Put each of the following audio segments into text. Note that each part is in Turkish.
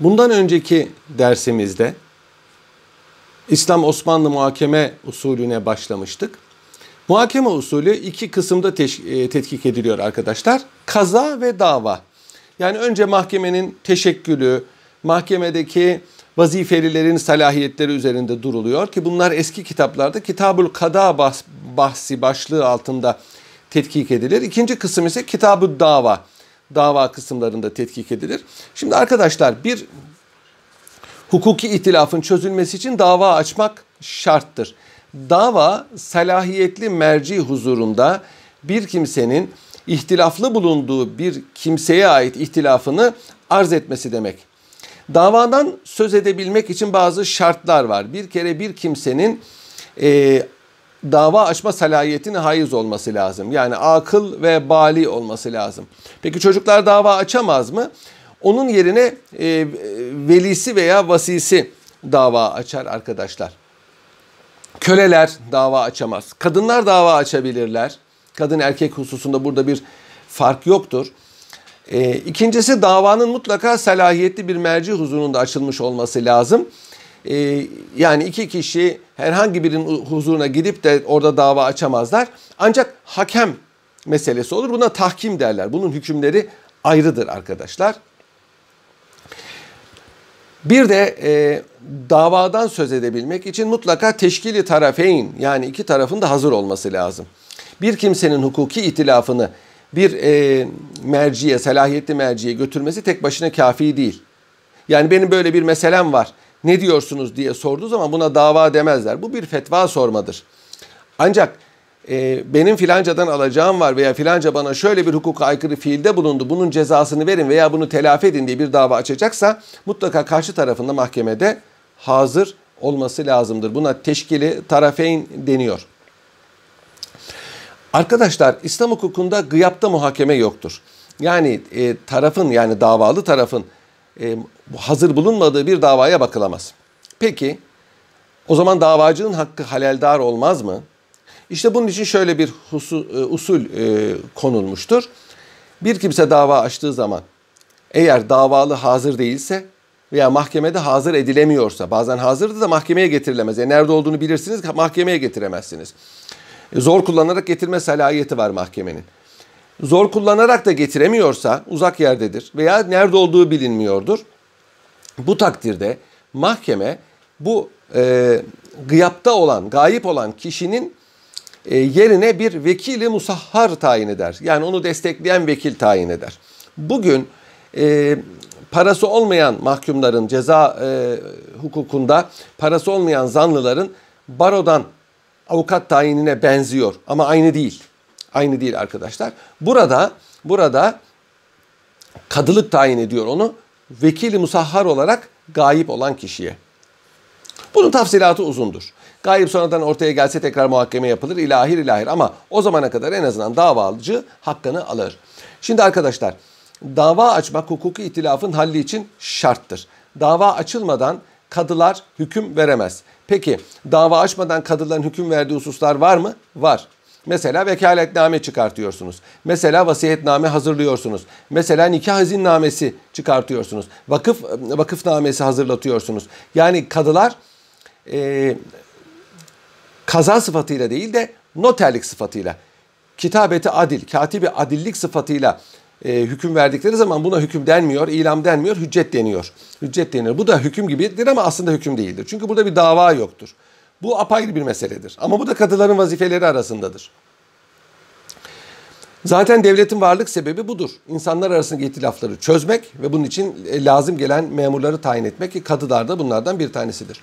Bundan önceki dersimizde İslam Osmanlı muhakeme usulüne başlamıştık. Muhakeme usulü iki kısımda e, tetkik ediliyor arkadaşlar. Kaza ve dava. Yani önce mahkemenin teşekkülü, mahkemedeki vazifelilerin salahiyetleri üzerinde duruluyor ki bunlar eski kitaplarda Kitabul Kada bahsi başlığı altında tetkik edilir. İkinci kısım ise Kitab-ı Dava. Dava kısımlarında tetkik edilir. Şimdi arkadaşlar bir hukuki itilafın çözülmesi için dava açmak şarttır. Dava salahiyetli merci huzurunda bir kimsenin ihtilaflı bulunduğu bir kimseye ait ihtilafını arz etmesi demek. Davadan söz edebilmek için bazı şartlar var. Bir kere bir kimsenin e, dava açma salahiyetine haiz olması lazım. Yani akıl ve bali olması lazım. Peki çocuklar dava açamaz mı? Onun yerine e, velisi veya vasisi dava açar arkadaşlar. Köleler dava açamaz. Kadınlar dava açabilirler. Kadın erkek hususunda burada bir fark yoktur. E, ikincisi davanın mutlaka salahiyetli bir merci huzurunda açılmış olması lazım. E, yani iki kişi herhangi birinin huzuruna gidip de orada dava açamazlar. Ancak hakem meselesi olur. Buna tahkim derler. Bunun hükümleri ayrıdır arkadaşlar. Bir de e, davadan söz edebilmek için mutlaka teşkili tarafeyn yani iki tarafın da hazır olması lazım. Bir kimsenin hukuki itilafını bir e, merciye, salahiyetli merciye götürmesi tek başına kafi değil. Yani benim böyle bir meselem var. Ne diyorsunuz diye sorduğu zaman buna dava demezler. Bu bir fetva sormadır. Ancak e, benim filancadan alacağım var veya filanca bana şöyle bir hukuka aykırı fiilde bulundu. Bunun cezasını verin veya bunu telafi edin diye bir dava açacaksa mutlaka karşı tarafında mahkemede hazır olması lazımdır. Buna teşkili tarafeyn deniyor. Arkadaşlar İslam hukukunda gıyapta muhakeme yoktur. Yani e, tarafın yani davalı tarafın e, hazır bulunmadığı bir davaya bakılamaz. Peki o zaman davacının hakkı haleldar olmaz mı? İşte bunun için şöyle bir husu, e, usul e, konulmuştur. Bir kimse dava açtığı zaman eğer davalı hazır değilse veya mahkemede hazır edilemiyorsa bazen hazırdı da mahkemeye getirilemez. Yani nerede olduğunu bilirsiniz mahkemeye getiremezsiniz. Zor kullanarak getirme salahiyeti var mahkemenin. Zor kullanarak da getiremiyorsa uzak yerdedir veya nerede olduğu bilinmiyordur. Bu takdirde mahkeme bu e, gıyapta olan, gayip olan kişinin e, yerine bir vekili musahhar tayin eder. Yani onu destekleyen vekil tayin eder. Bugün e, parası olmayan mahkumların ceza e, hukukunda parası olmayan zanlıların barodan avukat tayinine benziyor ama aynı değil. Aynı değil arkadaşlar. Burada burada kadılık tayin ediyor onu vekili musahhar olarak gayip olan kişiye. Bunun tafsilatı uzundur. Gayip sonradan ortaya gelse tekrar muhakeme yapılır ilahir ilahir ama o zamana kadar en azından davalıcı hakkını alır. Şimdi arkadaşlar dava açmak hukuki itilafın halli için şarttır. Dava açılmadan kadılar hüküm veremez. Peki dava açmadan kadıların hüküm verdiği hususlar var mı? Var. Mesela vekaletname çıkartıyorsunuz. Mesela vasiyetname hazırlıyorsunuz. Mesela nikah izinnamesi çıkartıyorsunuz. Vakıf vakıfnamesi hazırlatıyorsunuz. Yani kadılar e, kaza sıfatıyla değil de noterlik sıfatıyla, kitabeti adil, katibi adillik sıfatıyla e, hüküm verdikleri zaman buna hüküm denmiyor, ilam denmiyor, hüccet deniyor. Hüccet deniyor. Bu da hüküm gibidir ama aslında hüküm değildir. Çünkü burada bir dava yoktur. Bu apayrı bir meseledir. Ama bu da kadıların vazifeleri arasındadır. Zaten devletin varlık sebebi budur. İnsanlar arasındaki itilafları çözmek ve bunun için e, lazım gelen memurları tayin etmek ki kadılar da bunlardan bir tanesidir.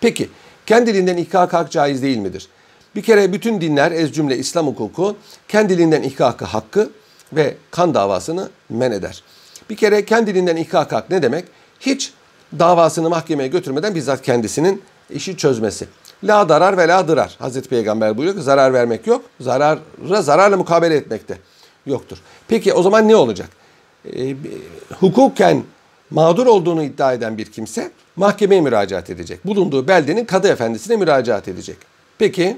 Peki kendiliğinden ihkak hak caiz değil midir? Bir kere bütün dinler ez cümle İslam hukuku kendiliğinden ihkakı hakkı ve kan davasını men eder. Bir kere kendiliğinden ihkak hak ne demek? Hiç davasını mahkemeye götürmeden bizzat kendisinin işi çözmesi. La darar ve la dırar. Hazreti Peygamber buyuruyor ki zarar vermek yok. Zarara zararla mukabele etmekte yoktur. Peki o zaman ne olacak? E, hukuken mağdur olduğunu iddia eden bir kimse mahkemeye müracaat edecek. Bulunduğu beldenin kadı efendisine müracaat edecek. Peki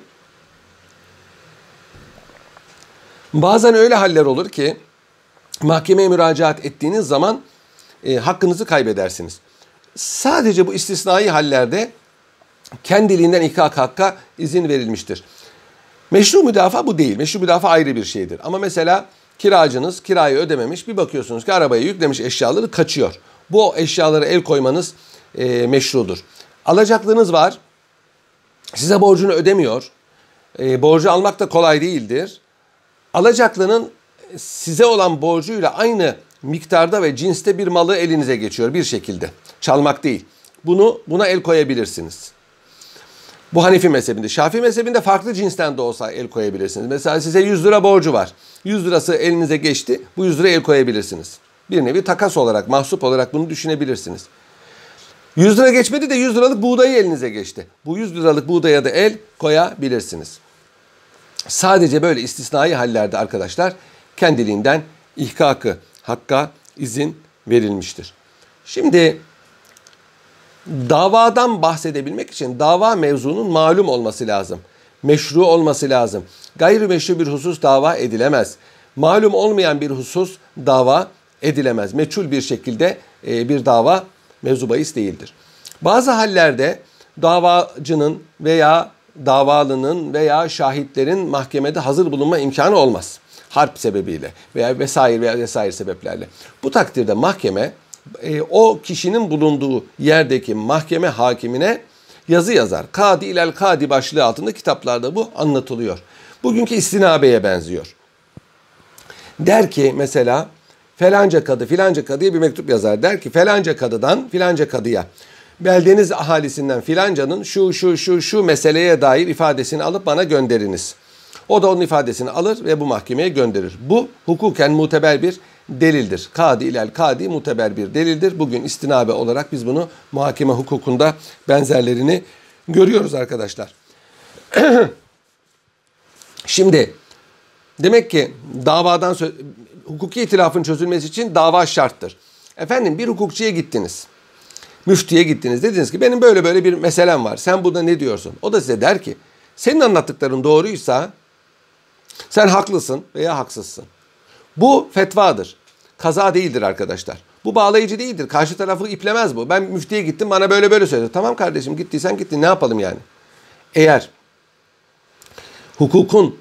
bazen öyle haller olur ki mahkemeye müracaat ettiğiniz zaman e, hakkınızı kaybedersiniz. sadece bu istisnai hallerde kendiliğinden ihkak hakka izin verilmiştir. Meşru müdafaa bu değil. Meşru müdafaa ayrı bir şeydir. Ama mesela kiracınız kirayı ödememiş bir bakıyorsunuz ki arabaya yüklemiş eşyaları kaçıyor. Bu eşyalara el koymanız e, meşrudur. Alacaklığınız var. Size borcunu ödemiyor. E, borcu almak da kolay değildir. Alacaklının size olan borcuyla aynı miktarda ve cinste bir malı elinize geçiyor bir şekilde. Çalmak değil. Bunu buna el koyabilirsiniz. Bu Hanefi mezhebinde. Şafii mezhebinde farklı cinsten de olsa el koyabilirsiniz. Mesela size 100 lira borcu var. 100 lirası elinize geçti. Bu 100 lira el koyabilirsiniz. Bir nevi takas olarak, mahsup olarak bunu düşünebilirsiniz. 100 lira geçmedi de 100 liralık buğdayı elinize geçti. Bu 100 liralık buğdaya da el koyabilirsiniz. Sadece böyle istisnai hallerde arkadaşlar kendiliğinden ihkakı, hakka izin verilmiştir. Şimdi davadan bahsedebilmek için dava mevzunun malum olması lazım. Meşru olması lazım. Gayrimeşru bir husus dava edilemez. Malum olmayan bir husus dava edilemez. Meçhul bir şekilde e, bir dava mevzu bahis değildir. Bazı hallerde davacının veya davalının veya şahitlerin mahkemede hazır bulunma imkanı olmaz. Harp sebebiyle veya vesaire veya vesaire sebeplerle. Bu takdirde mahkeme e, o kişinin bulunduğu yerdeki mahkeme hakimine yazı yazar. Kadi ilel kadi başlığı altında kitaplarda bu anlatılıyor. Bugünkü istinabeye benziyor. Der ki mesela felanca kadı filanca kadıya bir mektup yazar. Der ki felanca kadıdan filanca kadıya beldeniz ahalisinden filancanın şu şu şu şu meseleye dair ifadesini alıp bana gönderiniz. O da onun ifadesini alır ve bu mahkemeye gönderir. Bu hukuken muteber bir delildir. Kadi ilel kadi muteber bir delildir. Bugün istinabe olarak biz bunu muhakeme hukukunda benzerlerini görüyoruz arkadaşlar. Şimdi demek ki davadan hukuki itilafın çözülmesi için dava şarttır. Efendim bir hukukçuya gittiniz. Müftüye gittiniz. Dediniz ki benim böyle böyle bir meselem var. Sen burada ne diyorsun? O da size der ki senin anlattıkların doğruysa sen haklısın veya haksızsın. Bu fetvadır. Kaza değildir arkadaşlar. Bu bağlayıcı değildir. Karşı tarafı iplemez bu. Ben müftiye gittim bana böyle böyle söyledi. Tamam kardeşim gittiysen gittin ne yapalım yani. Eğer hukukun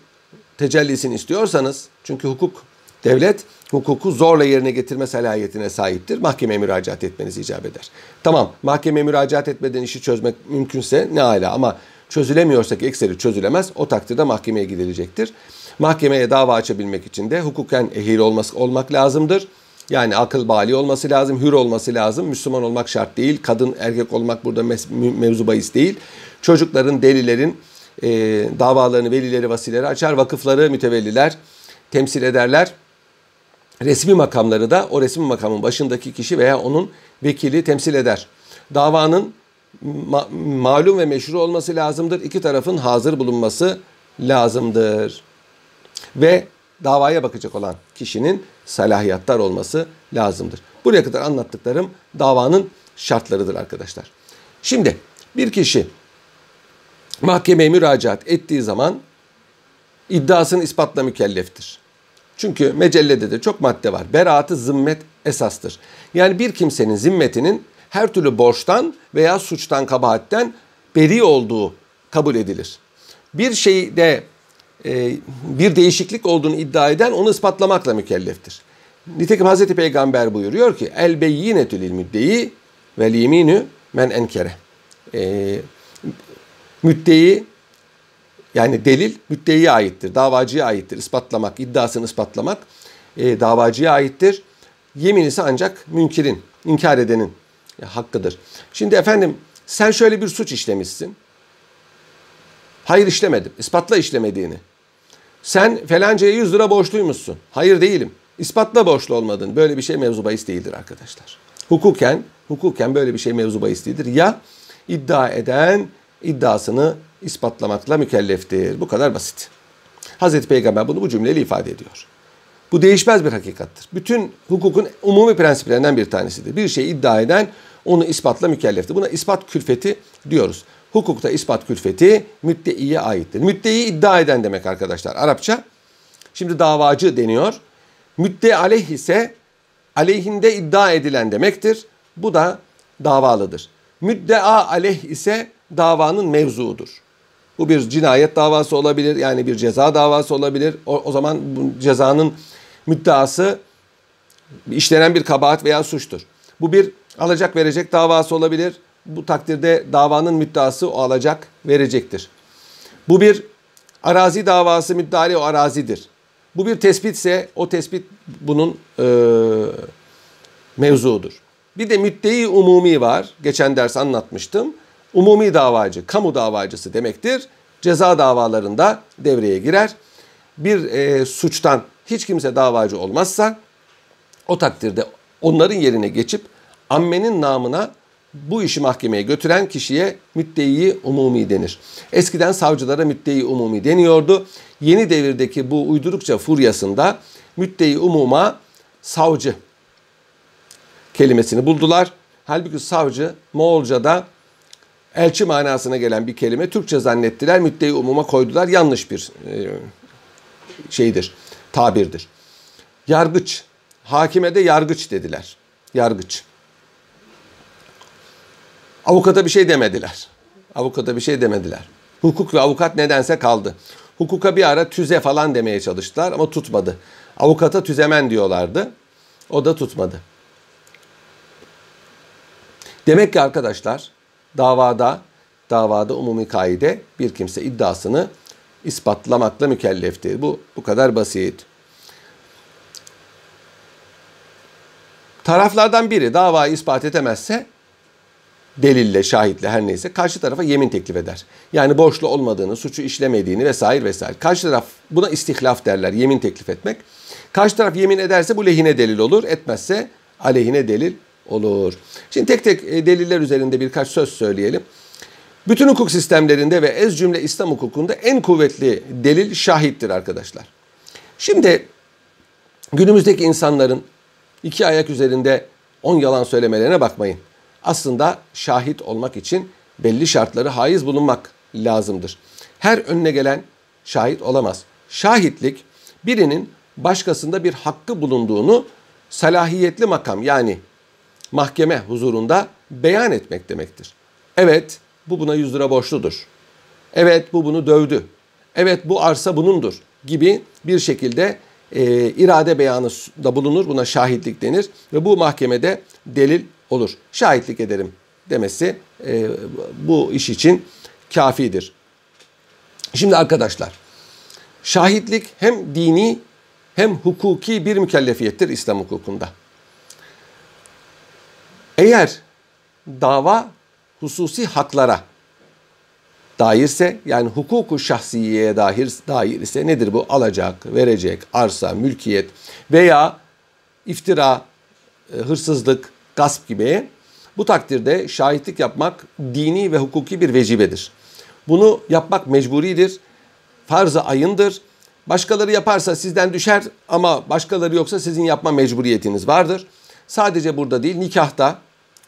tecellisini istiyorsanız çünkü hukuk devlet hukuku zorla yerine getirme salahiyetine sahiptir. Mahkemeye müracaat etmeniz icap eder. Tamam mahkemeye müracaat etmeden işi çözmek mümkünse ne ala ama çözülemiyorsa ki ekseri çözülemez o takdirde mahkemeye gidilecektir. Mahkemeye dava açabilmek için de hukuken ehil olması, olmak lazımdır. Yani akıl bali olması lazım, hür olması lazım. Müslüman olmak şart değil. Kadın, erkek olmak burada mevzu bahis değil. Çocukların, delilerin e, davalarını velileri, vasileri açar. Vakıfları, mütevelliler temsil ederler. Resmi makamları da o resmi makamın başındaki kişi veya onun vekili temsil eder. Davanın ma malum ve meşru olması lazımdır. İki tarafın hazır bulunması lazımdır ve davaya bakacak olan kişinin salahiyatlar olması lazımdır. Buraya kadar anlattıklarım davanın şartlarıdır arkadaşlar. Şimdi bir kişi mahkemeye müracaat ettiği zaman iddiasını ispatla mükelleftir. Çünkü mecellede de çok madde var. Beraatı zimmet esastır. Yani bir kimsenin zimmetinin her türlü borçtan veya suçtan, kabahatten beri olduğu kabul edilir. Bir şeyde bir değişiklik olduğunu iddia eden onu ispatlamakla mükelleftir. Nitekim Hazreti Peygamber buyuruyor ki el beyyinetü lil müddeyi vel yeminü men enkere. E, müddeyi yani delil müddeyiye aittir, davacıya aittir. İspatlamak, iddiasını ispatlamak e, davacıya aittir. Yemin ise ancak münkirin, inkar edenin e, hakkıdır. Şimdi efendim sen şöyle bir suç işlemişsin. Hayır işlemedim. İspatla işlemediğini. Sen felancaya 100 lira borçluymuşsun. Hayır değilim. İspatla borçlu olmadın. Böyle bir şey mevzu bahis değildir arkadaşlar. Hukuken, hukuken böyle bir şey mevzu bahis değildir. Ya iddia eden iddiasını ispatlamakla mükelleftir. Bu kadar basit. Hazreti Peygamber bunu bu cümleyle ifade ediyor. Bu değişmez bir hakikattir. Bütün hukukun umumi prensiplerinden bir tanesidir. Bir şey iddia eden onu ispatla mükelleftir. Buna ispat külfeti diyoruz. Hukukta ispat külfeti müddeiye aittir. Müddei iddia eden demek arkadaşlar Arapça. Şimdi davacı deniyor. Müdde aleyh ise aleyhinde iddia edilen demektir. Bu da davalıdır. Müddea aleyh ise davanın mevzuudur. Bu bir cinayet davası olabilir yani bir ceza davası olabilir. O, o zaman bu cezanın müddeası işlenen bir kabahat veya suçtur. Bu bir alacak verecek davası olabilir. Bu takdirde davanın müddeası o alacak verecektir. Bu bir arazi davası müddali o arazidir. Bu bir tespitse o tespit bunun e, mevzuudur. Bir de müddei umumi var. Geçen ders anlatmıştım. Umumi davacı, kamu davacısı demektir. Ceza davalarında devreye girer. Bir e, suçtan hiç kimse davacı olmazsa o takdirde onların yerine geçip ammenin namına bu işi mahkemeye götüren kişiye müddei umumi denir. Eskiden savcılara müddei umumi deniyordu. Yeni devirdeki bu uydurukça furyasında müddei umuma savcı kelimesini buldular. Halbuki savcı Moğolca'da elçi manasına gelen bir kelime Türkçe zannettiler. Müddei umuma koydular. Yanlış bir e, şeydir, tabirdir. Yargıç, hakime de yargıç dediler. Yargıç. Avukata bir şey demediler. Avukata bir şey demediler. Hukuk ve avukat nedense kaldı. Hukuka bir ara tüze falan demeye çalıştılar ama tutmadı. Avukata tüzemen diyorlardı. O da tutmadı. Demek ki arkadaşlar davada davada umumi kaide bir kimse iddiasını ispatlamakla mükelleftir. Bu bu kadar basit. Taraflardan biri davayı ispat etemezse delille, şahitle her neyse karşı tarafa yemin teklif eder. Yani borçlu olmadığını, suçu işlemediğini vesaire vesaire. Karşı taraf buna istihlaf derler, yemin teklif etmek. Karşı taraf yemin ederse bu lehine delil olur, etmezse aleyhine delil olur. Şimdi tek tek e, deliller üzerinde birkaç söz söyleyelim. Bütün hukuk sistemlerinde ve ez cümle İslam hukukunda en kuvvetli delil şahittir arkadaşlar. Şimdi günümüzdeki insanların iki ayak üzerinde on yalan söylemelerine bakmayın. Aslında şahit olmak için belli şartları haiz bulunmak lazımdır. Her önüne gelen şahit olamaz. Şahitlik birinin başkasında bir hakkı bulunduğunu salahiyetli makam yani mahkeme huzurunda beyan etmek demektir. Evet bu buna 100 lira borçludur. Evet bu bunu dövdü. Evet bu arsa bunundur gibi bir şekilde e, irade beyanı da bulunur. Buna şahitlik denir ve bu mahkemede delil olur. Şahitlik ederim demesi e, bu iş için kafidir. Şimdi arkadaşlar şahitlik hem dini hem hukuki bir mükellefiyettir İslam hukukunda. Eğer dava hususi haklara dairse yani hukuku şahsiyeye dair, dair ise nedir bu? Alacak, verecek, arsa, mülkiyet veya iftira, e, hırsızlık, gasp gibi bu takdirde şahitlik yapmak dini ve hukuki bir vecibedir. Bunu yapmak mecburidir. Farz-ı ayındır. Başkaları yaparsa sizden düşer ama başkaları yoksa sizin yapma mecburiyetiniz vardır. Sadece burada değil nikahta,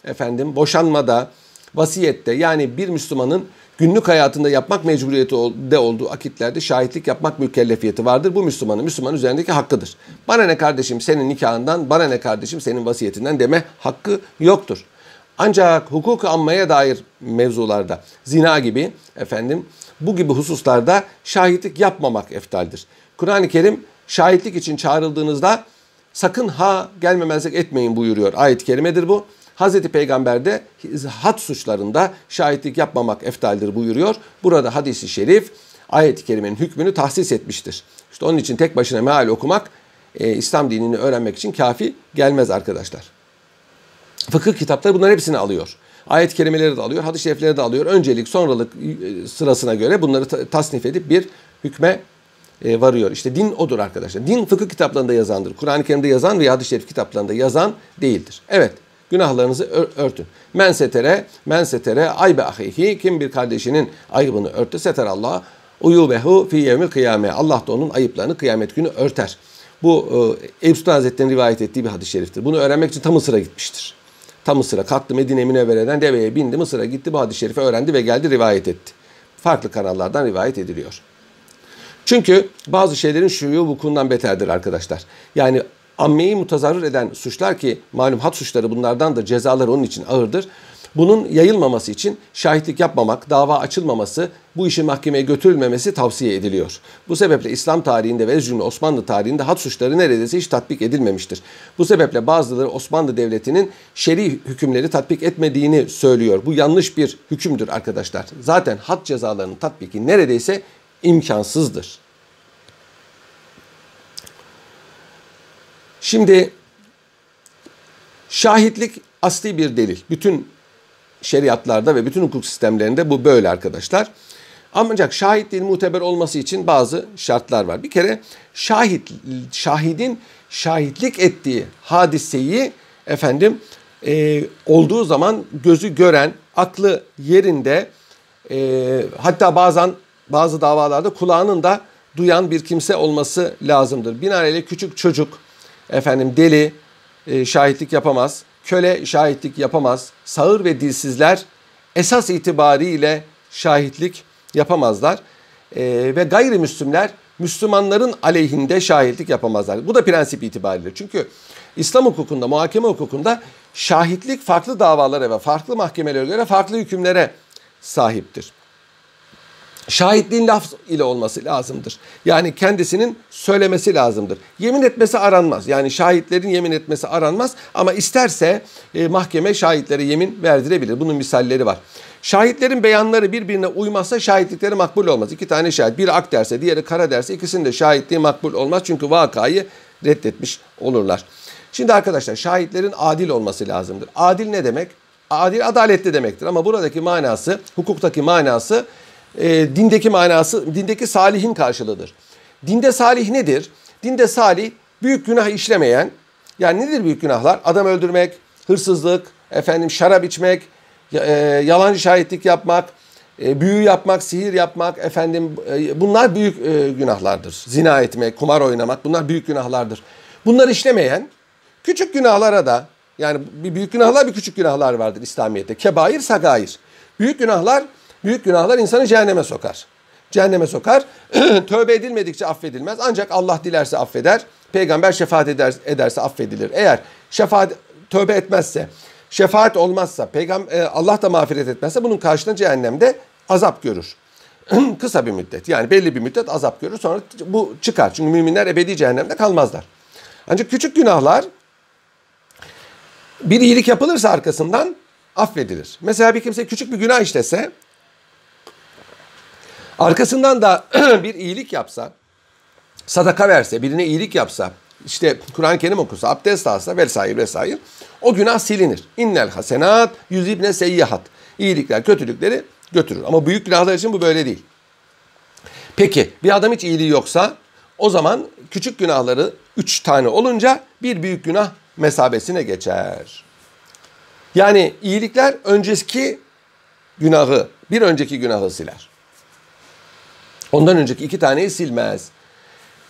efendim boşanmada, vasiyette yani bir Müslümanın günlük hayatında yapmak mecburiyeti de olduğu akitlerde şahitlik yapmak mükellefiyeti vardır. Bu Müslümanın Müslüman üzerindeki hakkıdır. Bana ne kardeşim senin nikahından, bana ne kardeşim senin vasiyetinden deme hakkı yoktur. Ancak hukuk anmaya dair mevzularda zina gibi efendim bu gibi hususlarda şahitlik yapmamak eftaldir. Kur'an-ı Kerim şahitlik için çağrıldığınızda sakın ha gelmemezlik etmeyin buyuruyor. Ayet-i kerimedir bu. Hazreti Peygamber de had suçlarında şahitlik yapmamak eftaldir buyuruyor. Burada hadisi şerif ayet-i kerimenin hükmünü tahsis etmiştir. İşte onun için tek başına meal okumak e, İslam dinini öğrenmek için kafi gelmez arkadaşlar. Fıkıh kitapları bunların hepsini alıyor. Ayet-i kerimeleri de alıyor, hadis-i şerifleri de alıyor. Öncelik, sonralık e, sırasına göre bunları tasnif edip bir hükme e, varıyor. İşte din odur arkadaşlar. Din fıkıh kitaplarında yazandır. Kur'an-ı Kerim'de yazan veya hadis-i şerif kitaplarında yazan değildir. Evet, günahlarınızı örtün. Men setere, men setere aybe ahihi. Kim bir kardeşinin ayıbını örtü, seter Allah. Uyubehu fi yevmil kıyame. Allah da onun ayıplarını kıyamet günü örter. Bu e, Eyüp Sultan Hazretleri'nin rivayet ettiği bir hadis-i şeriftir. Bunu öğrenmek için tam Mısır'a gitmiştir. Tam Mısır'a kalktı Medine Münevvere'den deveye bindi Mısır'a gitti bu hadis-i şerifi öğrendi ve geldi rivayet etti. Farklı kanallardan rivayet ediliyor. Çünkü bazı şeylerin şuyu vukuundan beterdir arkadaşlar. Yani ammeyi mutazarrır eden suçlar ki malum hat suçları bunlardan da cezalar onun için ağırdır. Bunun yayılmaması için şahitlik yapmamak, dava açılmaması, bu işin mahkemeye götürülmemesi tavsiye ediliyor. Bu sebeple İslam tarihinde ve cümle Osmanlı tarihinde had suçları neredeyse hiç tatbik edilmemiştir. Bu sebeple bazıları Osmanlı Devleti'nin şer'i hükümleri tatbik etmediğini söylüyor. Bu yanlış bir hükümdür arkadaşlar. Zaten had cezalarının tatbiki neredeyse imkansızdır. Şimdi şahitlik asli bir delil. Bütün şeriatlarda ve bütün hukuk sistemlerinde bu böyle arkadaşlar. Ancak şahitliğin muteber olması için bazı şartlar var. Bir kere şahit şahidin şahitlik ettiği hadiseyi efendim e, olduğu zaman gözü gören, aklı yerinde e, hatta bazen bazı davalarda kulağının da duyan bir kimse olması lazımdır. Binaenaleyh küçük çocuk, efendim deli e, şahitlik yapamaz, köle şahitlik yapamaz, sağır ve dilsizler esas itibariyle şahitlik yapamazlar. E, ve gayrimüslimler Müslümanların aleyhinde şahitlik yapamazlar. Bu da prensip itibariyle. Çünkü İslam hukukunda, muhakeme hukukunda şahitlik farklı davalara ve farklı mahkemelere göre farklı hükümlere sahiptir. Şahitliğin laf ile olması lazımdır. Yani kendisinin söylemesi lazımdır. Yemin etmesi aranmaz. Yani şahitlerin yemin etmesi aranmaz ama isterse e, mahkeme şahitlere yemin verdirebilir. Bunun misalleri var. Şahitlerin beyanları birbirine uymazsa şahitlikleri makbul olmaz. İki tane şahit, biri ak derse, diğeri kara derse ikisinin de şahitliği makbul olmaz. Çünkü vakayı reddetmiş olurlar. Şimdi arkadaşlar şahitlerin adil olması lazımdır. Adil ne demek? Adil adaletli demektir ama buradaki manası, hukuktaki manası e, dindeki manası, dindeki salihin karşılığıdır. Dinde salih nedir? Dinde salih büyük günah işlemeyen, yani nedir büyük günahlar? Adam öldürmek, hırsızlık, efendim şarap içmek, e, yalancı şahitlik yapmak, e, büyü yapmak, sihir yapmak, efendim e, bunlar büyük e, günahlardır. Zina etmek, kumar oynamak bunlar büyük günahlardır. Bunları işlemeyen küçük günahlara da yani bir büyük günahlar bir küçük günahlar vardır İslamiyet'te. Kebair, sagair. Büyük günahlar Büyük günahlar insanı cehenneme sokar. Cehenneme sokar. Tövbe edilmedikçe affedilmez. Ancak Allah dilerse affeder. Peygamber şefaat eder, ederse affedilir. Eğer şefaat tövbe etmezse, şefaat olmazsa, peygamber Allah da mağfiret etmezse bunun karşılığında cehennemde azap görür. Kısa bir müddet yani belli bir müddet azap görür sonra bu çıkar. Çünkü müminler ebedi cehennemde kalmazlar. Ancak küçük günahlar bir iyilik yapılırsa arkasından affedilir. Mesela bir kimse küçük bir günah işlese Arkasından da bir iyilik yapsa, sadaka verse, birine iyilik yapsa, işte Kur'an-ı Kerim okusa, abdest alsa vesaire vesaire o günah silinir. İnnel hasenat yüzibne seyyihat. İyilikler kötülükleri götürür. Ama büyük günahlar için bu böyle değil. Peki bir adam hiç iyiliği yoksa o zaman küçük günahları üç tane olunca bir büyük günah mesabesine geçer. Yani iyilikler önceki günahı, bir önceki günahı siler. Ondan önceki iki taneyi silmez.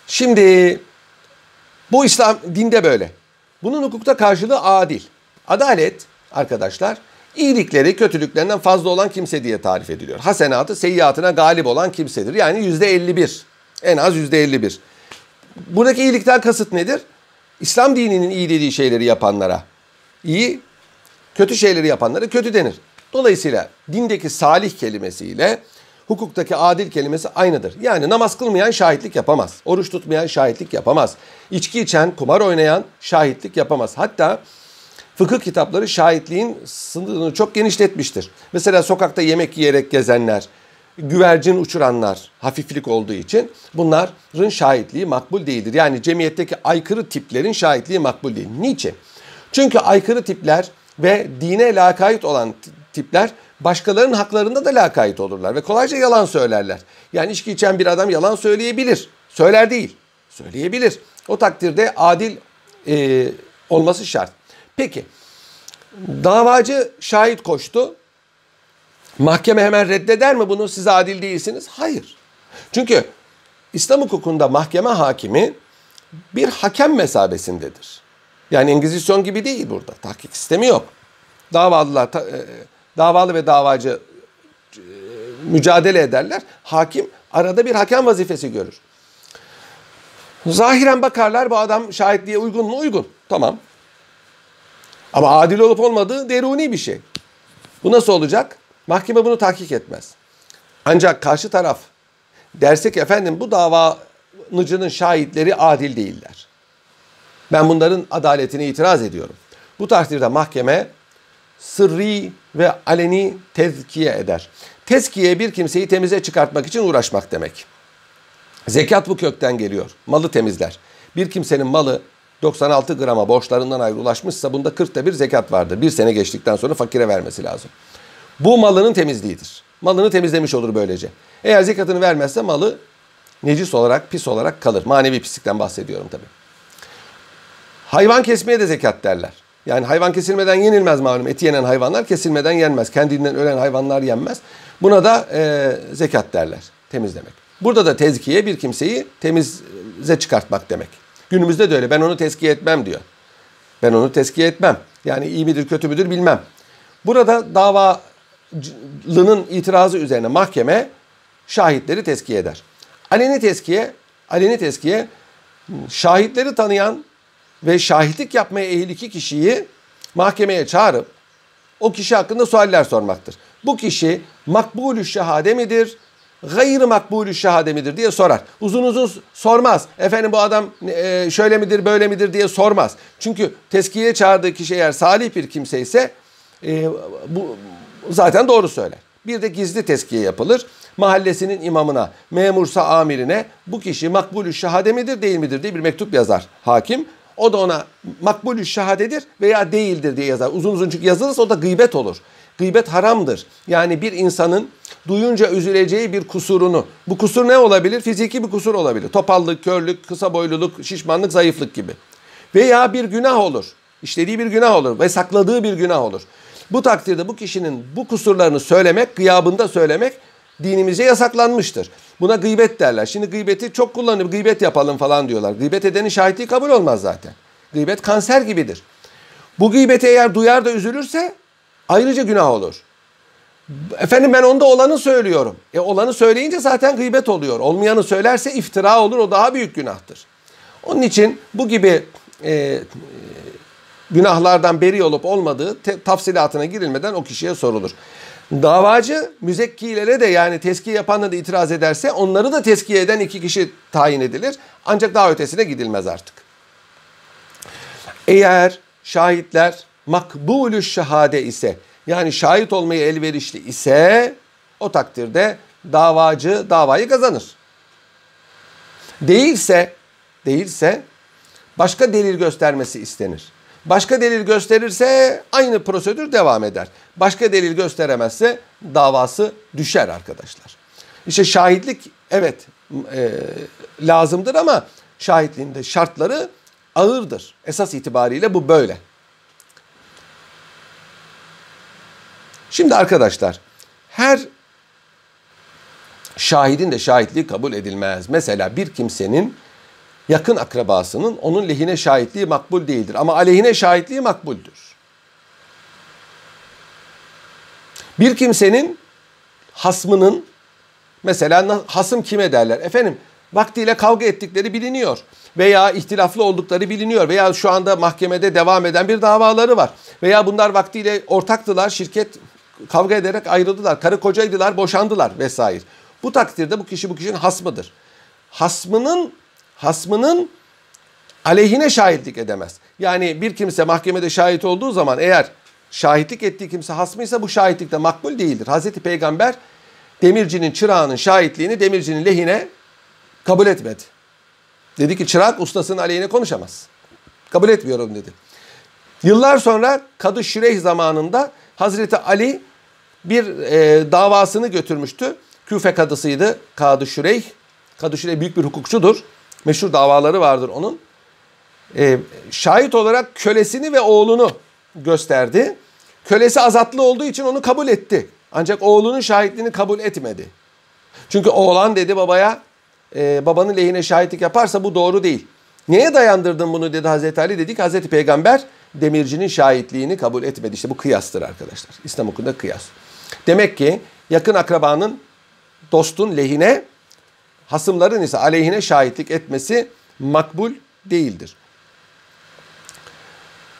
Şimdi bu İslam dinde böyle. Bunun hukukta karşılığı adil. Adalet arkadaşlar iyilikleri kötülüklerinden fazla olan kimse diye tarif ediliyor. Hasenatı seyyiatına galip olan kimsedir. Yani yüzde 51. En az yüzde 51. Buradaki iyilikten kasıt nedir? İslam dininin iyi dediği şeyleri yapanlara iyi, kötü şeyleri yapanlara kötü denir. Dolayısıyla dindeki salih kelimesiyle hukuktaki adil kelimesi aynıdır. Yani namaz kılmayan şahitlik yapamaz. Oruç tutmayan şahitlik yapamaz. İçki içen, kumar oynayan şahitlik yapamaz. Hatta fıkıh kitapları şahitliğin sınırını çok genişletmiştir. Mesela sokakta yemek yiyerek gezenler, güvercin uçuranlar hafiflik olduğu için bunların şahitliği makbul değildir. Yani cemiyetteki aykırı tiplerin şahitliği makbul değil. Niçin? Çünkü aykırı tipler ve dine lakayt olan tipler başkalarının haklarında da lakayt olurlar ve kolayca yalan söylerler. Yani içki içen bir adam yalan söyleyebilir. Söyler değil. Söyleyebilir. O takdirde adil e, olması şart. Peki davacı şahit koştu. Mahkeme hemen reddeder mi bunu siz adil değilsiniz? Hayır. Çünkü İslam hukukunda mahkeme hakimi bir hakem mesabesindedir. Yani Engizisyon gibi değil burada. Tahkik sistemi yok. Davalılar ta, e, davalı ve davacı e, mücadele ederler. Hakim arada bir hakem vazifesi görür. Zahiren bakarlar bu adam şahitliğe uygun mu? Uygun. Tamam. Ama adil olup olmadığı deruni bir şey. Bu nasıl olacak? Mahkeme bunu tahkik etmez. Ancak karşı taraf derse ki efendim bu davanıcının şahitleri adil değiller. Ben bunların adaletine itiraz ediyorum. Bu takdirde mahkeme sırrı ve aleni tezkiye eder. Tezkiye bir kimseyi temize çıkartmak için uğraşmak demek. Zekat bu kökten geliyor. Malı temizler. Bir kimsenin malı 96 grama borçlarından ayrı ulaşmışsa bunda 40'ta bir zekat vardır. Bir sene geçtikten sonra fakire vermesi lazım. Bu malının temizliğidir. Malını temizlemiş olur böylece. Eğer zekatını vermezse malı necis olarak, pis olarak kalır. Manevi pislikten bahsediyorum tabii. Hayvan kesmeye de zekat derler. Yani hayvan kesilmeden yenilmez malum. Eti yenen hayvanlar kesilmeden yenmez. Kendinden ölen hayvanlar yenmez. Buna da e, zekat derler. Temizlemek. Burada da tezkiye bir kimseyi temize çıkartmak demek. Günümüzde de öyle. Ben onu tezkiye etmem diyor. Ben onu tezkiye etmem. Yani iyi midir kötü müdür bilmem. Burada davalının itirazı üzerine mahkeme şahitleri tezkiye eder. Aleni tezkiye, aleni tezkiye şahitleri tanıyan ve şahitlik yapmaya eğil iki kişiyi mahkemeye çağırıp o kişi hakkında sualler sormaktır. Bu kişi makbulü şehade midir, gayr makbulü şehade midir diye sorar. Uzun uzun sormaz. Efendim bu adam e, şöyle midir böyle midir diye sormaz. Çünkü teskiye çağırdığı kişi eğer salih bir kimse ise e, bu zaten doğru söyler. Bir de gizli teskiye yapılır. Mahallesinin imamına, memursa amirine bu kişi makbulü şehade midir değil midir diye bir mektup yazar hakim. O da ona makbulü şehadedir veya değildir diye yazar. Uzun uzun çünkü yazılırsa o da gıybet olur. Gıybet haramdır. Yani bir insanın duyunca üzüleceği bir kusurunu. Bu kusur ne olabilir? Fiziki bir kusur olabilir. Topallık, körlük, kısa boyluluk, şişmanlık, zayıflık gibi. Veya bir günah olur. İşlediği bir günah olur ve sakladığı bir günah olur. Bu takdirde bu kişinin bu kusurlarını söylemek, gıyabında söylemek dinimize yasaklanmıştır. Buna gıybet derler. Şimdi gıybeti çok kullanıp gıybet yapalım falan diyorlar. Gıybet edenin şahitliği kabul olmaz zaten. Gıybet kanser gibidir. Bu gıybeti eğer duyar da üzülürse ayrıca günah olur. Efendim ben onda olanı söylüyorum. E olanı söyleyince zaten gıybet oluyor. Olmayanı söylerse iftira olur o daha büyük günahtır. Onun için bu gibi e, günahlardan beri olup olmadığı tafsilatına girilmeden o kişiye sorulur. Davacı müzekkilere de yani teskiye yapanla da itiraz ederse onları da teskiye eden iki kişi tayin edilir. Ancak daha ötesine gidilmez artık. Eğer şahitler makbulü şehade ise yani şahit olmayı elverişli ise o takdirde davacı davayı kazanır. Değilse değilse başka delil göstermesi istenir. Başka delil gösterirse aynı prosedür devam eder. Başka delil gösteremezse davası düşer arkadaşlar. İşte şahitlik evet e, lazımdır ama şahitliğin de şartları ağırdır. Esas itibariyle bu böyle. Şimdi arkadaşlar her şahidin de şahitliği kabul edilmez. Mesela bir kimsenin yakın akrabasının onun lehine şahitliği makbul değildir. Ama aleyhine şahitliği makbuldür. Bir kimsenin hasmının mesela hasım kime derler? Efendim vaktiyle kavga ettikleri biliniyor veya ihtilaflı oldukları biliniyor veya şu anda mahkemede devam eden bir davaları var veya bunlar vaktiyle ortaktılar şirket kavga ederek ayrıldılar karı kocaydılar boşandılar vesaire. Bu takdirde bu kişi bu kişinin hasmıdır. Hasmının hasmının aleyhine şahitlik edemez. Yani bir kimse mahkemede şahit olduğu zaman eğer şahitlik ettiği kimse hasmıysa bu şahitlik de makbul değildir. Hazreti Peygamber demircinin çırağının şahitliğini demircinin lehine kabul etmedi. Dedi ki çırak ustasının aleyhine konuşamaz. Kabul etmiyorum dedi. Yıllar sonra Kadı Şireh zamanında Hazreti Ali bir e, davasını götürmüştü. Küfe kadısıydı Kadı Şireh. Kadı Şireh büyük bir hukukçudur. Meşhur davaları vardır onun. E, şahit olarak kölesini ve oğlunu gösterdi. Kölesi azatlı olduğu için onu kabul etti. Ancak oğlunun şahitliğini kabul etmedi. Çünkü oğlan dedi babaya e, babanın lehine şahitlik yaparsa bu doğru değil. Neye dayandırdın bunu dedi Hazreti Ali dedik. Hazreti Peygamber demircinin şahitliğini kabul etmedi. İşte bu kıyastır arkadaşlar. İslam hukukunda kıyas. Demek ki yakın akrabanın dostun lehine hasımların ise aleyhine şahitlik etmesi makbul değildir.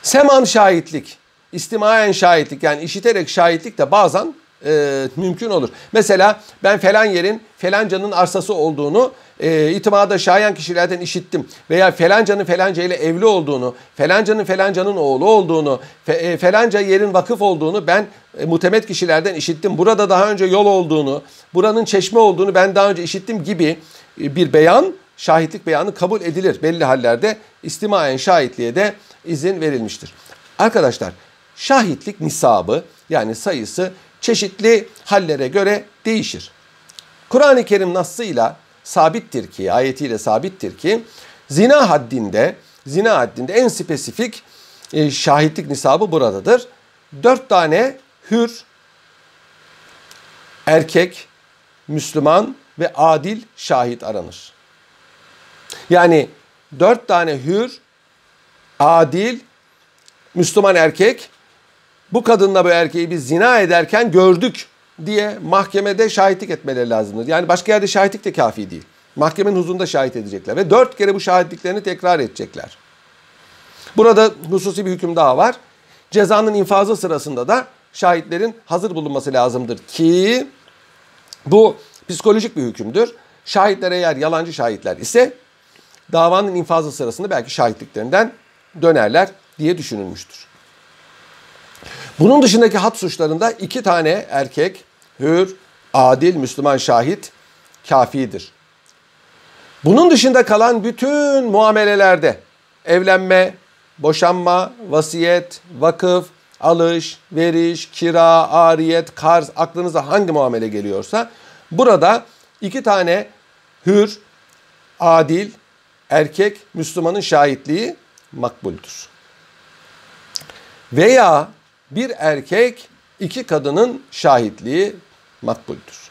Seman şahitlik. istimayen şahitlik yani işiterek şahitlik de bazen e, mümkün olur. Mesela ben falan yerin felancanın arsası olduğunu e, itimada şayan kişilerden işittim. Veya felancanın felanca ile evli olduğunu, felancanın felancanın oğlu olduğunu, fe, e, felanca yerin vakıf olduğunu ben e, mutemet kişilerden işittim. Burada daha önce yol olduğunu, buranın çeşme olduğunu ben daha önce işittim gibi e, bir beyan, şahitlik beyanı kabul edilir. Belli hallerde istimayen şahitliğe de izin verilmiştir. Arkadaşlar şahitlik nisabı yani sayısı çeşitli hallere göre değişir. Kur'an-ı Kerim nassıyla sabittir ki, ayetiyle sabittir ki zina haddinde, zina haddinde en spesifik e, şahitlik nisabı buradadır. Dört tane hür, erkek, Müslüman ve adil şahit aranır. Yani dört tane hür, adil, Müslüman erkek bu kadınla bu erkeği biz zina ederken gördük diye mahkemede şahitlik etmeleri lazımdır. Yani başka yerde şahitlik de kafi değil. Mahkemenin huzurunda şahit edecekler ve dört kere bu şahitliklerini tekrar edecekler. Burada hususi bir hüküm daha var. Cezanın infazı sırasında da şahitlerin hazır bulunması lazımdır ki bu psikolojik bir hükümdür. Şahitler eğer yalancı şahitler ise davanın infazı sırasında belki şahitliklerinden dönerler diye düşünülmüştür. Bunun dışındaki hat suçlarında iki tane erkek, hür, adil, Müslüman şahit kafidir. Bunun dışında kalan bütün muamelelerde evlenme, boşanma, vasiyet, vakıf, alış, veriş, kira, ariyet, karz aklınıza hangi muamele geliyorsa burada iki tane hür, adil, erkek Müslümanın şahitliği makbuldür. Veya bir erkek iki kadının şahitliği makbuldür.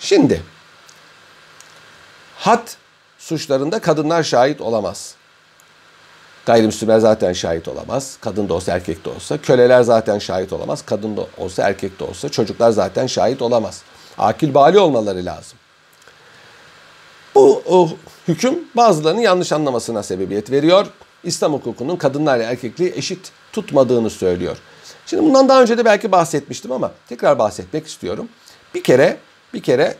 Şimdi had suçlarında kadınlar şahit olamaz. Gayrimüslimler zaten şahit olamaz. Kadın da olsa erkek de olsa. Köleler zaten şahit olamaz. Kadın da olsa erkek de olsa. Çocuklar zaten şahit olamaz. Akil bali olmaları lazım. Bu o, hüküm bazılarının yanlış anlamasına sebebiyet veriyor. İslam hukukunun kadınlarla erkekliği eşit tutmadığını söylüyor. Şimdi bundan daha önce de belki bahsetmiştim ama tekrar bahsetmek istiyorum. Bir kere bir kere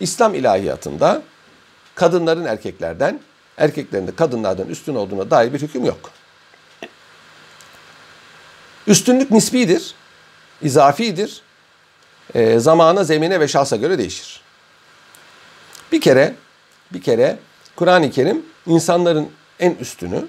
İslam ilahiyatında kadınların erkeklerden, erkeklerin de kadınlardan üstün olduğuna dair bir hüküm yok. Üstünlük nisbidir, izafidir. E, zamana, zemine ve şahsa göre değişir. Bir kere, bir kere Kur'an-ı Kerim insanların en üstünü,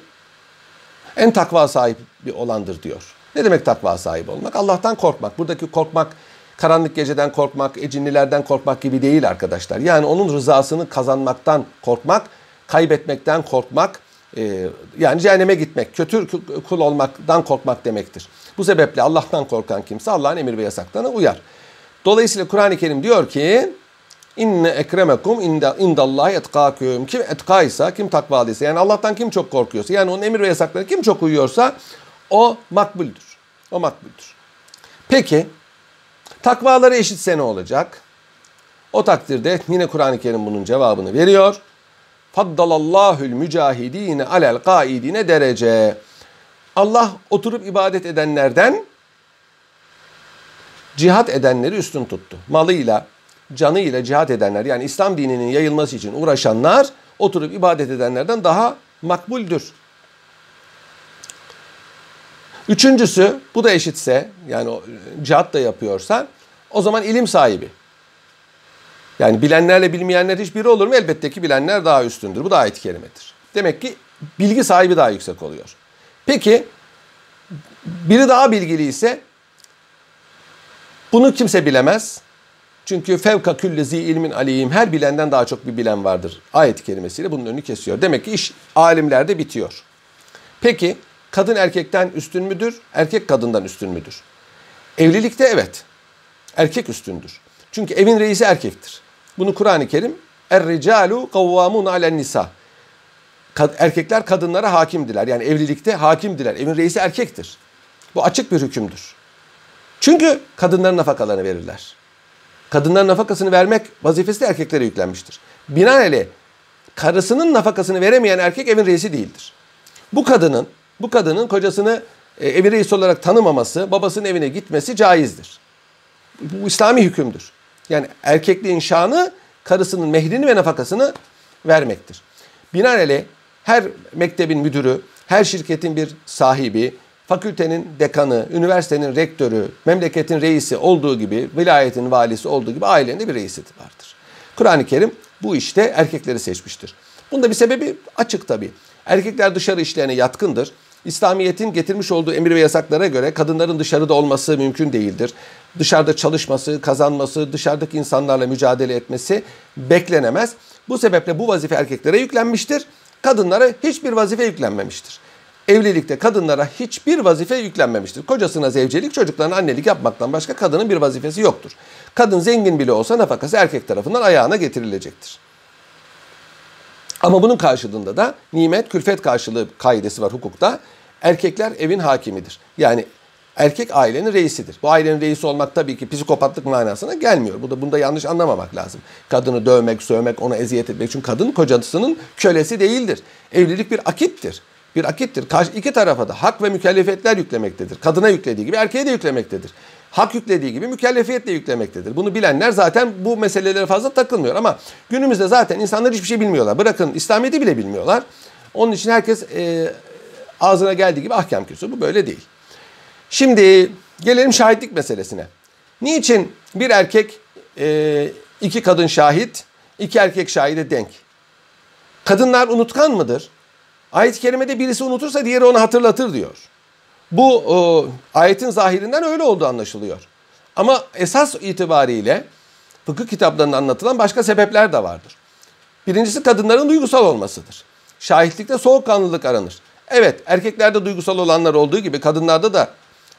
en takva sahibi olandır diyor. Ne demek takva sahibi olmak? Allah'tan korkmak. Buradaki korkmak karanlık geceden korkmak, ecinlilerden korkmak gibi değil arkadaşlar. Yani onun rızasını kazanmaktan korkmak, kaybetmekten korkmak, e, yani cehenneme gitmek, kötü kul olmaktan korkmak demektir. Bu sebeple Allah'tan korkan kimse Allah'ın emir ve yasaklarına uyar. Dolayısıyla Kur'an-ı Kerim diyor ki İnne ekremekum indallahi etkâküm. Kim etkaysa, kim takvalıysa yani Allah'tan kim çok korkuyorsa yani onun emir ve yasaklarına kim çok uyuyorsa o makbuldür. O makbuldür. Peki takvaları eşitse ne olacak? O takdirde yine Kur'an-ı Kerim bunun cevabını veriyor. Faddalallahül mücahidine alel kaidine derece. Allah oturup ibadet edenlerden cihat edenleri üstün tuttu. Malıyla, canıyla cihat edenler yani İslam dininin yayılması için uğraşanlar oturup ibadet edenlerden daha makbuldür. Üçüncüsü bu da eşitse yani cihat da yapıyorsa o zaman ilim sahibi. Yani bilenlerle bilmeyenler hiçbiri olur mu? Elbette ki bilenler daha üstündür. Bu da ayet-i kerimedir. Demek ki bilgi sahibi daha yüksek oluyor. Peki biri daha bilgili ise bunu kimse bilemez. Çünkü fevka küllezi ilmin aleyhim her bilenden daha çok bir bilen vardır. Ayet-i kerimesiyle bunun önünü kesiyor. Demek ki iş alimlerde bitiyor. Peki kadın erkekten üstün müdür? Erkek kadından üstün müdür? Evlilikte evet. Erkek üstündür. Çünkü evin reisi erkektir. Bunu Kur'an-ı Kerim Er-ricalu kavvamun alen nisa. Erkekler kadınlara hakimdiler. Yani evlilikte hakimdiler. Evin reisi erkektir. Bu açık bir hükümdür. Çünkü kadınların nafakalarını verirler. Kadınların nafakasını vermek vazifesi de erkeklere yüklenmiştir. Binaenaleyh karısının nafakasını veremeyen erkek evin reisi değildir. Bu kadının bu kadının kocasını e, evi reis olarak tanımaması, babasının evine gitmesi caizdir. Bu İslami hükümdür. Yani erkekliğin şanı karısının mehrini ve nafakasını vermektir. Binaenaleyh her mektebin müdürü, her şirketin bir sahibi, fakültenin dekanı, üniversitenin rektörü, memleketin reisi olduğu gibi, vilayetin valisi olduğu gibi ailenin de bir reisi vardır. Kur'an-ı Kerim bu işte erkekleri seçmiştir. Bunda bir sebebi açık tabii. Erkekler dışarı işlerine yatkındır. İslamiyet'in getirmiş olduğu emir ve yasaklara göre kadınların dışarıda olması mümkün değildir. Dışarıda çalışması, kazanması, dışarıdaki insanlarla mücadele etmesi beklenemez. Bu sebeple bu vazife erkeklere yüklenmiştir. Kadınlara hiçbir vazife yüklenmemiştir. Evlilikte kadınlara hiçbir vazife yüklenmemiştir. Kocasına zevcelik, çocuklarına annelik yapmaktan başka kadının bir vazifesi yoktur. Kadın zengin bile olsa nafakası erkek tarafından ayağına getirilecektir. Ama bunun karşılığında da nimet külfet karşılığı kaidesi var hukukta. Erkekler evin hakimidir. Yani erkek ailenin reisidir. Bu ailenin reisi olmak tabii ki psikopatlık manasına gelmiyor. Bu da bunda yanlış anlamamak lazım. Kadını dövmek, sövmek, ona eziyet etmek. Çünkü kadın kocasının kölesi değildir. Evlilik bir akittir. Bir akittir. Karşı iki tarafa da hak ve mükellefiyetler yüklemektedir. Kadına yüklediği gibi erkeğe de yüklemektedir. Hak yüklediği gibi mükellefiyet de yüklemektedir. Bunu bilenler zaten bu meselelere fazla takılmıyor. Ama günümüzde zaten insanlar hiçbir şey bilmiyorlar. Bırakın İslamiyet'i bile bilmiyorlar. Onun için herkes e, ağzına geldiği gibi ahkam küsür. Bu böyle değil. Şimdi gelelim şahitlik meselesine. Niçin bir erkek e, iki kadın şahit, iki erkek şahide denk? Kadınlar unutkan mıdır? Ayet-i kerimede birisi unutursa diğeri onu hatırlatır diyor. Bu o, ayetin zahirinden öyle olduğu anlaşılıyor. Ama esas itibariyle fıkıh kitaplarında anlatılan başka sebepler de vardır. Birincisi kadınların duygusal olmasıdır. Şahitlikte soğukkanlılık aranır. Evet erkeklerde duygusal olanlar olduğu gibi kadınlarda da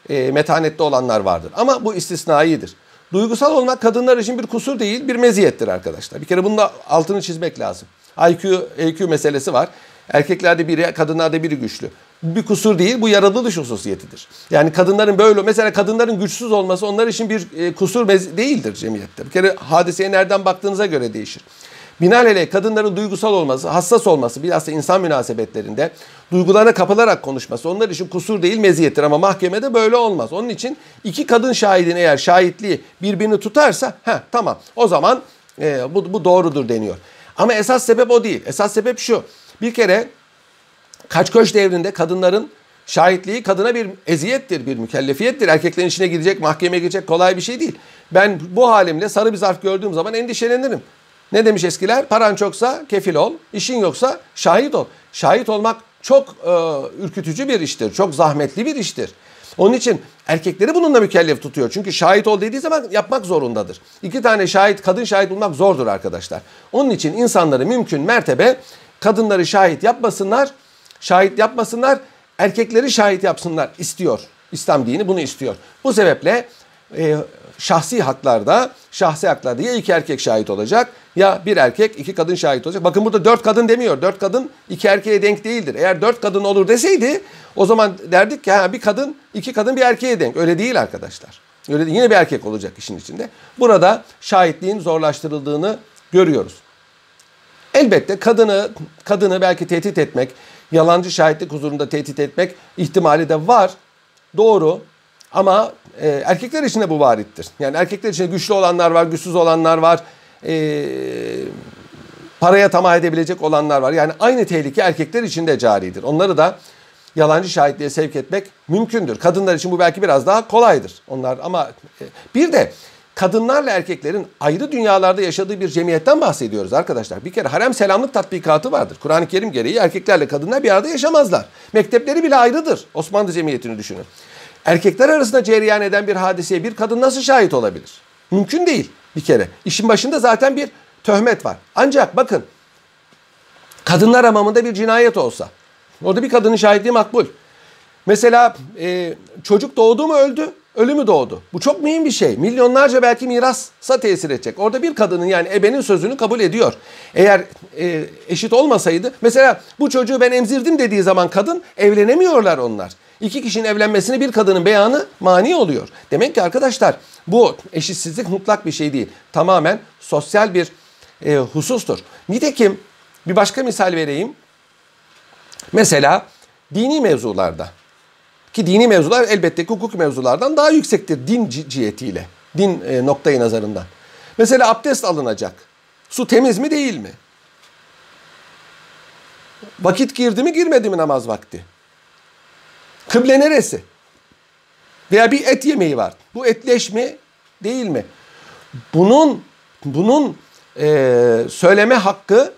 e, metanette olanlar vardır. Ama bu istisnaidir. Duygusal olmak kadınlar için bir kusur değil bir meziyettir arkadaşlar. Bir kere bunun da altını çizmek lazım. IQ, EQ meselesi var. Erkeklerde biri, kadınlarda biri güçlü. Bir kusur değil, bu yaratılış hususiyetidir. Yani kadınların böyle, mesela kadınların güçsüz olması onlar için bir e, kusur değildir cemiyette. Bir kere hadiseye nereden baktığınıza göre değişir. Binaenaleyh kadınların duygusal olması, hassas olması, bilhassa insan münasebetlerinde duygularına kapılarak konuşması onlar için kusur değil meziyettir ama mahkemede böyle olmaz. Onun için iki kadın şahidin eğer şahitliği birbirini tutarsa ha tamam o zaman e, bu, bu doğrudur deniyor. Ama esas sebep o değil. Esas sebep şu. Bir kere Kaçkoş devrinde kadınların şahitliği kadına bir eziyettir, bir mükellefiyettir. Erkeklerin içine girecek, mahkemeye girecek kolay bir şey değil. Ben bu halimle sarı bir zarf gördüğüm zaman endişelenirim. Ne demiş eskiler? Paran çoksa kefil ol, işin yoksa şahit ol. Şahit olmak çok e, ürkütücü bir iştir, çok zahmetli bir iştir. Onun için erkekleri bununla mükellef tutuyor. Çünkü şahit ol dediği zaman yapmak zorundadır. İki tane şahit, kadın şahit bulmak zordur arkadaşlar. Onun için insanları mümkün mertebe kadınları şahit yapmasınlar, şahit yapmasınlar, erkekleri şahit yapsınlar istiyor. İslam dini bunu istiyor. Bu sebeple e, şahsi haklarda, şahsi haklarda ya iki erkek şahit olacak ya bir erkek iki kadın şahit olacak. Bakın burada dört kadın demiyor. Dört kadın iki erkeğe denk değildir. Eğer dört kadın olur deseydi o zaman derdik ki ha, bir kadın iki kadın bir erkeğe denk. Öyle değil arkadaşlar. Öyle değil. Yine bir erkek olacak işin içinde. Burada şahitliğin zorlaştırıldığını görüyoruz. Elbette kadını kadını belki tehdit etmek, yalancı şahitlik huzurunda tehdit etmek ihtimali de var. Doğru. Ama e, erkekler için de bu varittir. Yani erkekler için güçlü olanlar var, güçsüz olanlar var. E, paraya tamah edebilecek olanlar var. Yani aynı tehlike erkekler için de caridir. Onları da yalancı şahitliğe sevk etmek mümkündür. Kadınlar için bu belki biraz daha kolaydır. Onlar ama e, bir de kadınlarla erkeklerin ayrı dünyalarda yaşadığı bir cemiyetten bahsediyoruz arkadaşlar. Bir kere harem selamlık tatbikatı vardır. Kur'an-ı Kerim gereği erkeklerle kadınlar bir arada yaşamazlar. Mektepleri bile ayrıdır. Osmanlı cemiyetini düşünün. Erkekler arasında cereyan eden bir hadiseye bir kadın nasıl şahit olabilir? Mümkün değil bir kere. İşin başında zaten bir töhmet var. Ancak bakın kadınlar hamamında bir cinayet olsa orada bir kadının şahitliği makbul. Mesela e, çocuk doğdu mu öldü ölümü doğdu. Bu çok mühim bir şey. Milyonlarca belki mirasa tesir edecek. Orada bir kadının yani ebenin sözünü kabul ediyor. Eğer e, eşit olmasaydı mesela bu çocuğu ben emzirdim dediği zaman kadın evlenemiyorlar onlar. İki kişinin evlenmesine bir kadının beyanı mani oluyor. Demek ki arkadaşlar bu eşitsizlik mutlak bir şey değil. Tamamen sosyal bir e, husustur. Nitekim bir başka misal vereyim. Mesela dini mevzularda Ki dini mevzular elbette ki hukuk mevzulardan daha yüksektir din cihetiyle. Din e, noktayı nazarından. Mesela abdest alınacak. Su temiz mi değil mi? Vakit girdi mi girmedi mi namaz vakti? Kıble neresi? Veya bir et yemeği var. Bu etleş mi değil mi? Bunun bunun e, söyleme hakkı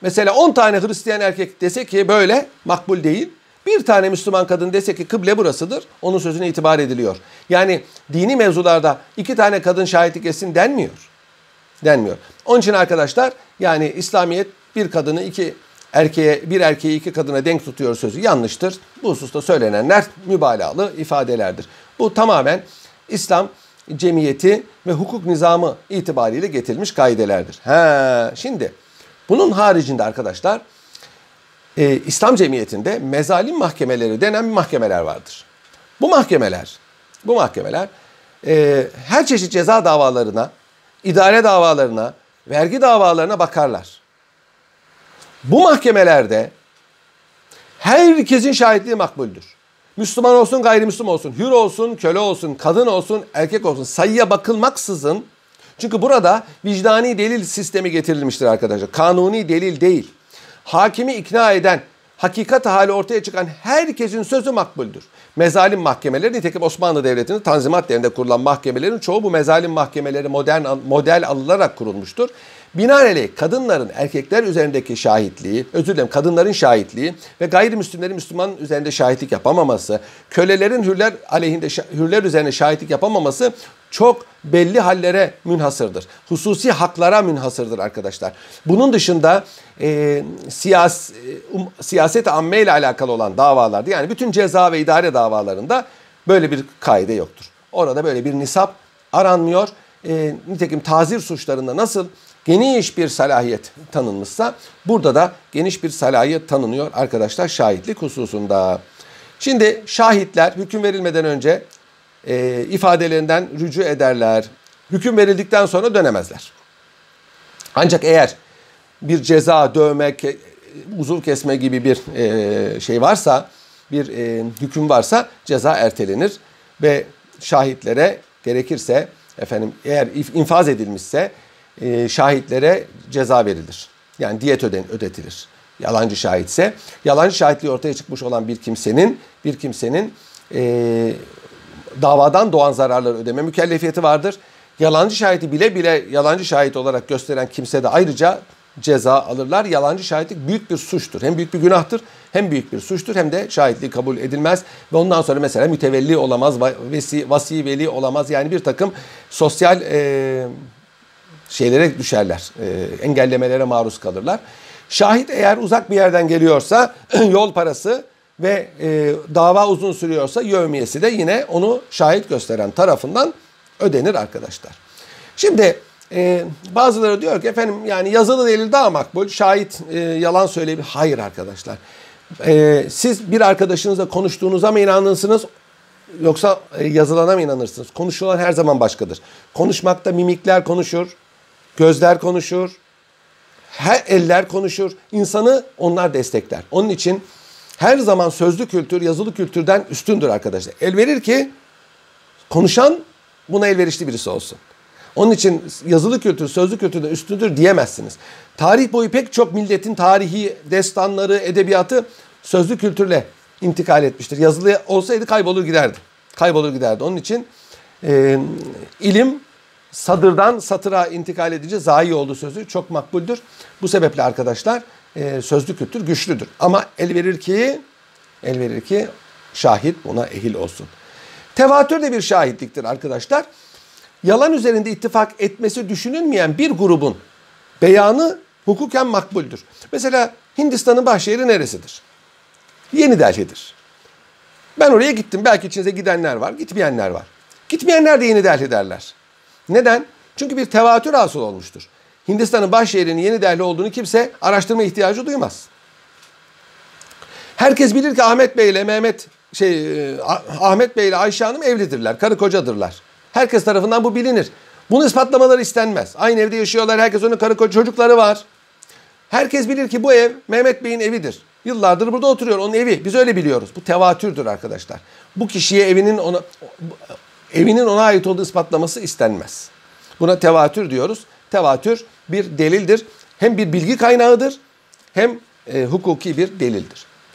mesela 10 tane Hristiyan erkek dese ki böyle makbul değil. Bir tane Müslüman kadın dese ki kıble burasıdır, onun sözüne itibar ediliyor. Yani dini mevzularda iki tane kadın şahitlik etsin denmiyor. Denmiyor. Onun için arkadaşlar yani İslamiyet bir kadını iki erkeğe bir erkeği iki kadına denk tutuyor sözü yanlıştır. Bu hususta söylenenler mübalağalı ifadelerdir. Bu tamamen İslam cemiyeti ve hukuk nizamı itibariyle getirilmiş kaidelerdir. Ha, şimdi bunun haricinde arkadaşlar e, İslam cemiyetinde mezalim mahkemeleri denen mahkemeler vardır. Bu mahkemeler, bu mahkemeler e, her çeşit ceza davalarına, idare davalarına, vergi davalarına bakarlar. Bu mahkemelerde herkesin şahitliği makbuldür. Müslüman olsun, gayrimüslim olsun, hür olsun, köle olsun, kadın olsun, erkek olsun sayıya bakılmaksızın çünkü burada vicdani delil sistemi getirilmiştir arkadaşlar. Kanuni delil değil. Hakimi ikna eden, hakikat hali ortaya çıkan herkesin sözü makbuldür. Mezalim mahkemeleri nitekim Osmanlı Devleti'nin Tanzimat Devri'nde kurulan mahkemelerin çoğu bu mezalim mahkemeleri modern model alınarak kurulmuştur. Binaenaleyh kadınların erkekler üzerindeki şahitliği, özür dilerim kadınların şahitliği ve gayrimüslimlerin Müslüman üzerinde şahitlik yapamaması, kölelerin hürler aleyhinde hürler üzerine şahitlik yapamaması çok belli hallere münhasırdır. Hususi haklara münhasırdır arkadaşlar. Bunun dışında e, siyas, um, siyaset amme ile alakalı olan davalarda yani bütün ceza ve idare davalarında böyle bir kaide yoktur. Orada böyle bir nisap aranmıyor. E, nitekim tazir suçlarında nasıl geniş bir salahiyet tanınmışsa burada da geniş bir salahiyet tanınıyor arkadaşlar şahitlik hususunda. Şimdi şahitler hüküm verilmeden önce e, ifadelerinden rücu ederler. Hüküm verildikten sonra dönemezler. Ancak eğer bir ceza, dövme, uzuv kesme gibi bir e, şey varsa, bir e, hüküm varsa ceza ertelenir ve şahitlere gerekirse efendim eğer infaz edilmişse e, şahitlere ceza verilir. Yani diyet öden, ödetilir. Yalancı şahitse, yalancı şahitliği ortaya çıkmış olan bir kimsenin bir kimsenin e, davadan doğan zararları ödeme mükellefiyeti vardır. Yalancı şahidi bile bile yalancı şahit olarak gösteren kimse de ayrıca ceza alırlar. Yalancı şahitlik büyük bir suçtur. Hem büyük bir günahtır hem büyük bir suçtur hem de şahitliği kabul edilmez. Ve ondan sonra mesela mütevelli olamaz, vasi, vasi veli olamaz. Yani bir takım sosyal e, şeylere düşerler. E, engellemelere maruz kalırlar. Şahit eğer uzak bir yerden geliyorsa yol parası ve e, dava uzun sürüyorsa yövmiyesi de yine onu şahit gösteren tarafından ödenir arkadaşlar. Şimdi e, bazıları diyor ki efendim yani yazılı delil daha makbul, şahit e, yalan söyleyebilir. Hayır arkadaşlar. E, siz bir arkadaşınızla konuştuğunuza mı inanırsınız yoksa e, yazılana mı inanırsınız? Konuşulan her zaman başkadır. Konuşmakta mimikler konuşur, gözler konuşur, her eller konuşur. İnsanı onlar destekler. Onun için her zaman sözlü kültür yazılı kültürden üstündür arkadaşlar. El verir ki konuşan buna elverişli birisi olsun. Onun için yazılı kültür sözlü kültürden üstündür diyemezsiniz. Tarih boyu pek çok milletin tarihi, destanları, edebiyatı sözlü kültürle intikal etmiştir. Yazılı olsaydı kaybolur giderdi. Kaybolur giderdi. Onun için e, ilim sadırdan satıra intikal edince zayi olduğu sözü çok makbuldür. Bu sebeple arkadaşlar e, sözlü kültür güçlüdür. Ama el verir ki el verir ki şahit buna ehil olsun. Tevatür de bir şahitliktir arkadaşlar. Yalan üzerinde ittifak etmesi düşünülmeyen bir grubun beyanı hukuken makbuldür. Mesela Hindistan'ın başşehri neresidir? Yeni Delhi'dir. Ben oraya gittim. Belki içinize gidenler var, gitmeyenler var. Gitmeyenler de Yeni Delhi derler. Neden? Çünkü bir tevatür hasıl olmuştur. Hindistan'ın Bahşehir'in Yeni Delhi olduğunu kimse araştırma ihtiyacı duymaz. Herkes bilir ki Ahmet Bey ile Mehmet şey e, Ahmet Bey ile Ayşe Hanım evlidirler, karı kocadırlar. Herkes tarafından bu bilinir. Bunu ispatlamaları istenmez. Aynı evde yaşıyorlar, herkes onun karı koca çocukları var. Herkes bilir ki bu ev Mehmet Bey'in evidir. Yıllardır burada oturuyor onun evi. Biz öyle biliyoruz. Bu tevatürdür arkadaşlar. Bu kişiye evinin ona evinin ona ait olduğu ispatlaması istenmez. Buna tevatür diyoruz. Tevatür bir delildir. Hem bir bilgi kaynağıdır hem e, hukuki bir delildir.